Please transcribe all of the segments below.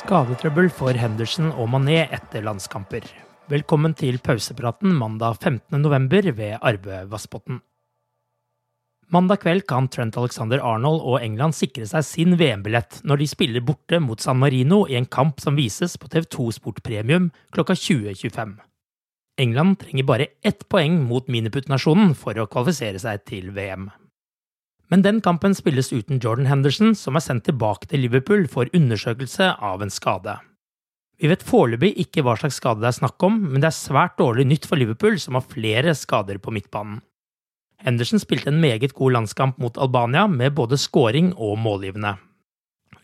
Skadetrøbbel for Henderson og Mané etter landskamper. Velkommen til pausepraten mandag 15.11. ved Arve Vassbotn. Mandag kveld kan Trent Alexander Arnold og England sikre seg sin VM-billett når de spiller borte mot San Marino i en kamp som vises på TV2 Sport Premium klokka 20.25. England trenger bare ett poeng mot miniputtnasjonen for å kvalifisere seg til VM. Men den kampen spilles uten Jordan Henderson, som er sendt tilbake til Liverpool for undersøkelse av en skade. Vi vet foreløpig ikke hva slags skade det er snakk om, men det er svært dårlig nytt for Liverpool, som har flere skader på midtbanen. Henderson spilte en meget god landskamp mot Albania, med både scoring og målgivende.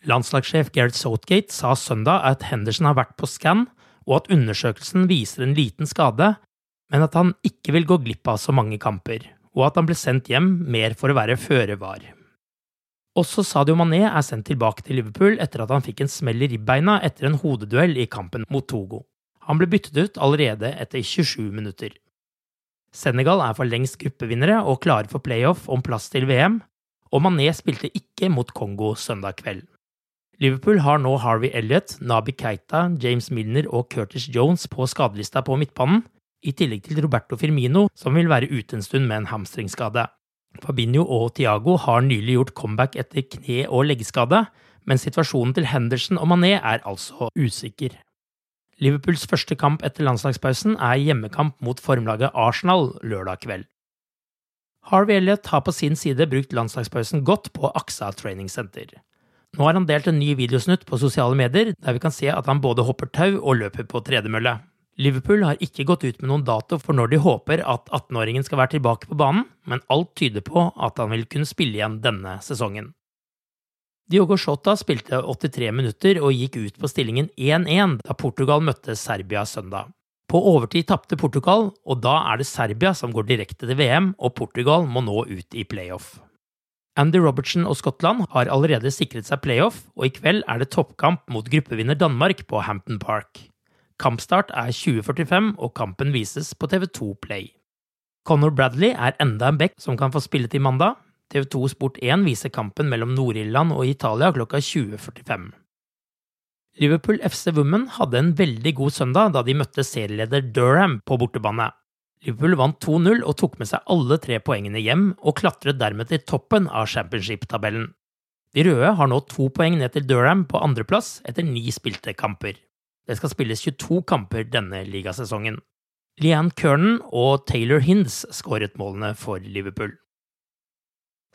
Landslagssjef Gareth Southgate sa søndag at Henderson har vært på scan, og at undersøkelsen viser en liten skade, men at han ikke vil gå glipp av så mange kamper, og at han ble sendt hjem mer for å være føre var. Også Sadio Mané er sendt tilbake til Liverpool etter at han fikk en smell i ribbeina etter en hodeduell i kampen mot Togo. Han ble byttet ut allerede etter 27 minutter. Senegal er for lengst gruppevinnere og klare for playoff om plass til VM, og Mané spilte ikke mot Kongo søndag kveld. Liverpool har nå Harvey Elliot, Nabi Keita, James Milner og Curtis Jones på skadelista på midtbanen, i tillegg til Roberto Firmino, som vil være ute en stund med en hamstringsskade. Fabinho og Thiago har nylig gjort comeback etter kne- og leggskade, men situasjonen til Henderson og Mané er altså usikker. Liverpools første kamp etter landslagspausen er hjemmekamp mot formlaget Arsenal lørdag kveld. Harvey Elliot har på sin side brukt landslagspausen godt på Aksa Training Center. Nå har han delt en ny videosnutt på sosiale medier, der vi kan se at han både hopper tau og løper på tredemølle. Liverpool har ikke gått ut med noen dato for når de håper at 18-åringen skal være tilbake på banen, men alt tyder på at han vil kunne spille igjen denne sesongen. Diogo Shota spilte 83 minutter og gikk ut på stillingen 1-1 da Portugal møtte Serbia søndag. På overtid tapte Portugal, og da er det Serbia som går direkte til VM, og Portugal må nå ut i playoff. Andy Robertson og Skottland har allerede sikret seg playoff, og i kveld er det toppkamp mot gruppevinner Danmark på Hampton Park. Kampstart er 2045, og kampen vises på TV2 Play. Conor Bradley er enda en back som kan få spille til mandag. TV2 Sport 1 viser kampen mellom Nord-Irland og Italia klokka 20.45. Liverpool FC Women hadde en veldig god søndag da de møtte serieleder Durham på bortebane. Liverpool vant 2-0 og tok med seg alle tre poengene hjem, og klatret dermed til toppen av championship-tabellen. De røde har nå to poeng ned til Durham på andreplass etter ni spilte kamper. Det skal spilles 22 kamper denne ligasesongen. Leanne Kernan og Taylor Hinds skåret målene for Liverpool.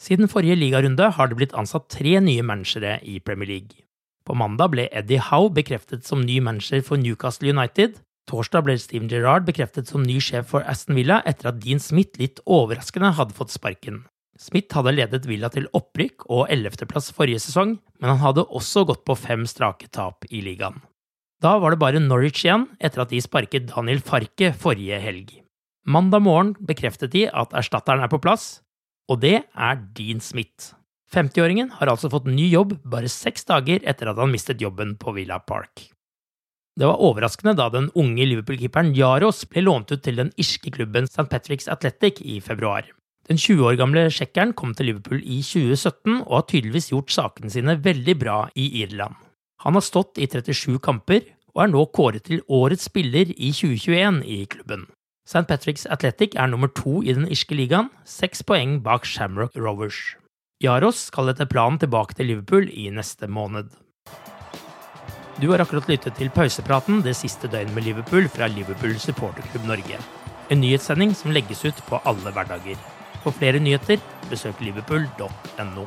Siden forrige ligarunde har det blitt ansatt tre nye managere i Premier League. På mandag ble Eddie Howe bekreftet som ny manager for Newcastle United. Torsdag ble Steven Gerrard bekreftet som ny sjef for Aston Villa etter at Dean Smith litt overraskende hadde fått sparken. Smith hadde ledet Villa til opprykk og ellevteplass forrige sesong, men han hadde også gått på fem strake tap i ligaen. Da var det bare Norwich igjen, etter at de sparket Daniel Farke forrige helg. Mandag morgen bekreftet de at erstatteren er på plass. Og det er Dean Smith. 50-åringen har altså fått ny jobb bare seks dager etter at han mistet jobben på Villa Park. Det var overraskende da den unge Liverpool-keeperen Jaros ble lånt ut til den irske klubben St. Patrick's Athletic i februar. Den 20 år gamle tsjekkeren kom til Liverpool i 2017 og har tydeligvis gjort sakene sine veldig bra i Irland. Han har stått i 37 kamper og er nå kåret til årets spiller i 2021 i klubben. St. Patrick's Athletic er nummer to i den irske ligaen, seks poeng bak Shamrock Rovers. Jaros skal etter planen tilbake til Liverpool i neste måned. Du har akkurat lyttet til pausepraten det siste døgnet med Liverpool fra Liverpool supporterklubb Norge. En nyhetssending som legges ut på alle hverdager. For flere nyheter, besøk liverpool.no.